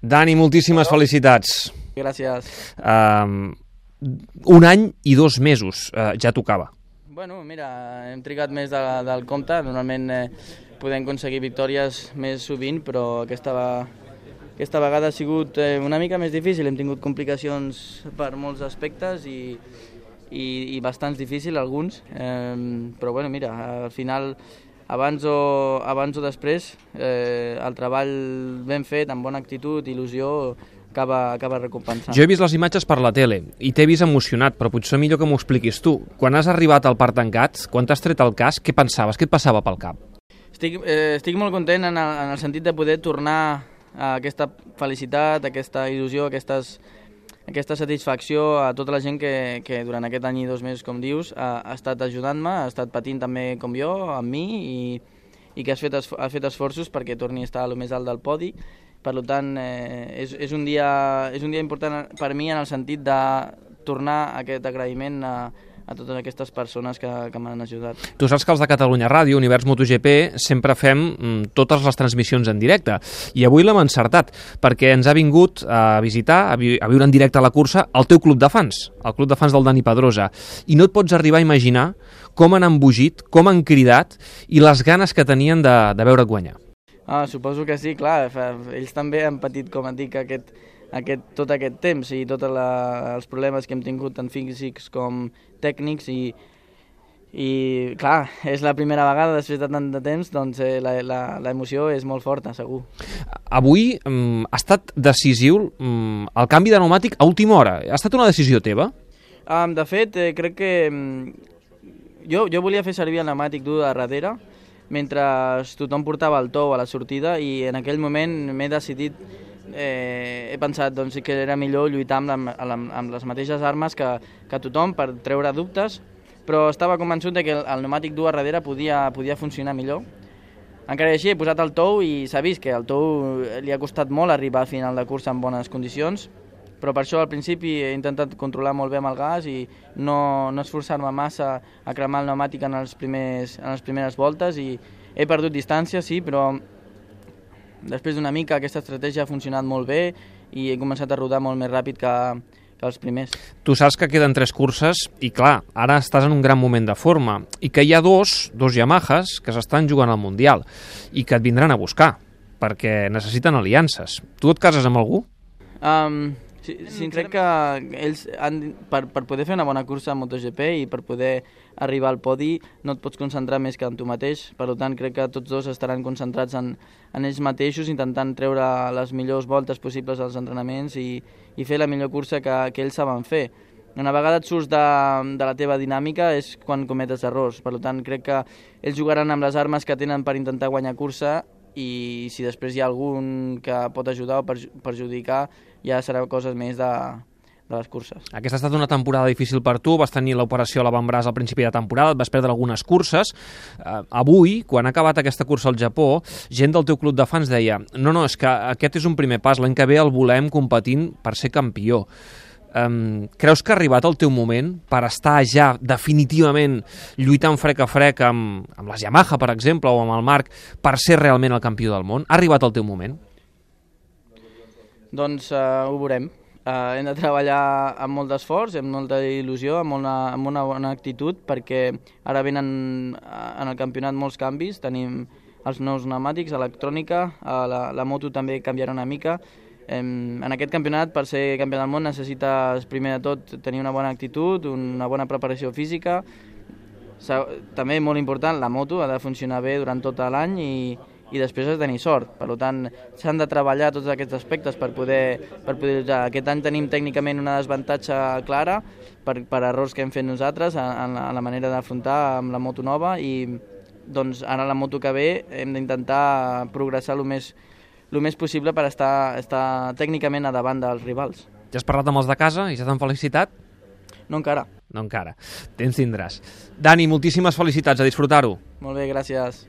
Dani, moltíssimes felicitats. Gràcies. Um, un any i dos mesos, uh, ja tocava. Bueno, mira, hem trigat més de, del compte. Normalment eh, podem aconseguir victòries més sovint, però aquesta, va, aquesta vegada ha sigut eh, una mica més difícil. Hem tingut complicacions per molts aspectes i, i, i bastants difícils alguns. Eh, però bueno, mira, al final abans o, abans o després, eh, el treball ben fet, amb bona actitud, il·lusió, acaba, acaba recompensant. Jo he vist les imatges per la tele i t'he vist emocionat, però potser millor que m'ho expliquis tu. Quan has arribat al parc tancat, quan t'has tret el cas, què pensaves? Què et passava pel cap? Estic, eh, estic molt content en el, en el sentit de poder tornar a aquesta felicitat, aquesta il·lusió, aquestes, aquesta satisfacció a tota la gent que, que durant aquest any i dos mesos, com dius, ha, ha estat ajudant-me, ha estat patint també com jo, amb mi, i, i que has fet, ha fet esforços perquè torni a estar a lo més alt del podi. Per tant, eh, és, és, un dia, és un dia important per mi en el sentit de tornar aquest agraïment a, a totes aquestes persones que, que m'han ajudat. Tu saps que els de Catalunya Ràdio, Univers MotoGP, sempre fem mm, totes les transmissions en directe. I avui l'hem encertat, perquè ens ha vingut a visitar, a, vi a viure en directe a la cursa, el teu club de fans, el club de fans del Dani Pedrosa. I no et pots arribar a imaginar com han embogit, com han cridat i les ganes que tenien de, de veure guanyar. Ah, suposo que sí, clar. Ells també han patit, com et dic, aquest, aquest, tot aquest temps i tots els problemes que hem tingut tant físics com tècnics i, i clar, és la primera vegada després de tant de temps, doncs eh, l'emoció és molt forta, segur. Avui um, ha estat decisiu um, el canvi de pneumàtic a última hora. Ha estat una decisió teva? Um, de fet, eh, crec que um, jo, jo volia fer servir el pneumàtic dur de darrere, mentre tothom portava el tou a la sortida i en aquell moment m'he decidit eh, he pensat doncs, que era millor lluitar amb, amb, amb les mateixes armes que, que tothom per treure dubtes, però estava convençut de que el, el pneumàtic dur a darrere podia, podia funcionar millor. Encara així he posat el tou i s'ha vist que el tou li ha costat molt arribar al final de cursa en bones condicions, però per això al principi he intentat controlar molt bé amb el gas i no, no esforçar-me massa a cremar el pneumàtic en, els primers, en les primeres voltes i he perdut distància, sí, però després d'una mica aquesta estratègia ha funcionat molt bé i he començat a rodar molt més ràpid que, que els primers. Tu saps que queden tres curses i clar, ara estàs en un gran moment de forma i que hi ha dos, dos Yamahas que s'estan jugant al Mundial i que et vindran a buscar perquè necessiten aliances. Tu et cases amb algú? Um, Sí, sí crec que ells han, per, per poder fer una bona cursa a MotoGP i per poder arribar al podi no et pots concentrar més que en tu mateix, per tant crec que tots dos estaran concentrats en, en ells mateixos intentant treure les millors voltes possibles als entrenaments i, i fer la millor cursa que, que ells saben fer. Una vegada et surts de, de la teva dinàmica és quan cometes errors, per tant crec que ells jugaran amb les armes que tenen per intentar guanyar cursa i si després hi ha algun que pot ajudar o perjudicar ja serà coses més de, de les curses. Aquesta ha estat una temporada difícil per tu, vas tenir l'operació a l'avantbraç al principi de temporada, et vas perdre algunes curses. Uh, avui, quan ha acabat aquesta cursa al Japó, gent del teu club de fans deia no, no, és que aquest és un primer pas, l'any que ve el volem competint per ser campió. Um, creus que ha arribat el teu moment per estar ja definitivament lluitant frec a frec amb, amb les Yamaha, per exemple, o amb el Marc, per ser realment el campió del món? Ha arribat el teu moment? Doncs uh, ho veurem. Uh, hem de treballar amb molt d'esforç, amb molta il·lusió, amb una, amb una bona actitud, perquè ara venen en el campionat molts canvis. Tenim els nous pneumàtics, electrònica, uh, la, la moto també canviarà una mica. En aquest campionat, per ser campió del món, necessites primer de tot tenir una bona actitud, una bona preparació física. També molt important, la moto ha de funcionar bé durant tot l'any i, i després has de tenir sort. Per tant, s'han de treballar tots aquests aspectes per poder, per poder usar. Aquest any tenim tècnicament una desavantatge clara per, per errors que hem fet nosaltres en, la, en la manera d'afrontar amb la moto nova i doncs ara la moto que ve hem d'intentar progressar el més, el més possible per estar, estar tècnicament a davant dels rivals. Ja has parlat amb els de casa i ja t'han felicitat? No encara. No encara. Temps tindràs. Dani, moltíssimes felicitats, a disfrutar-ho. Molt bé, gràcies.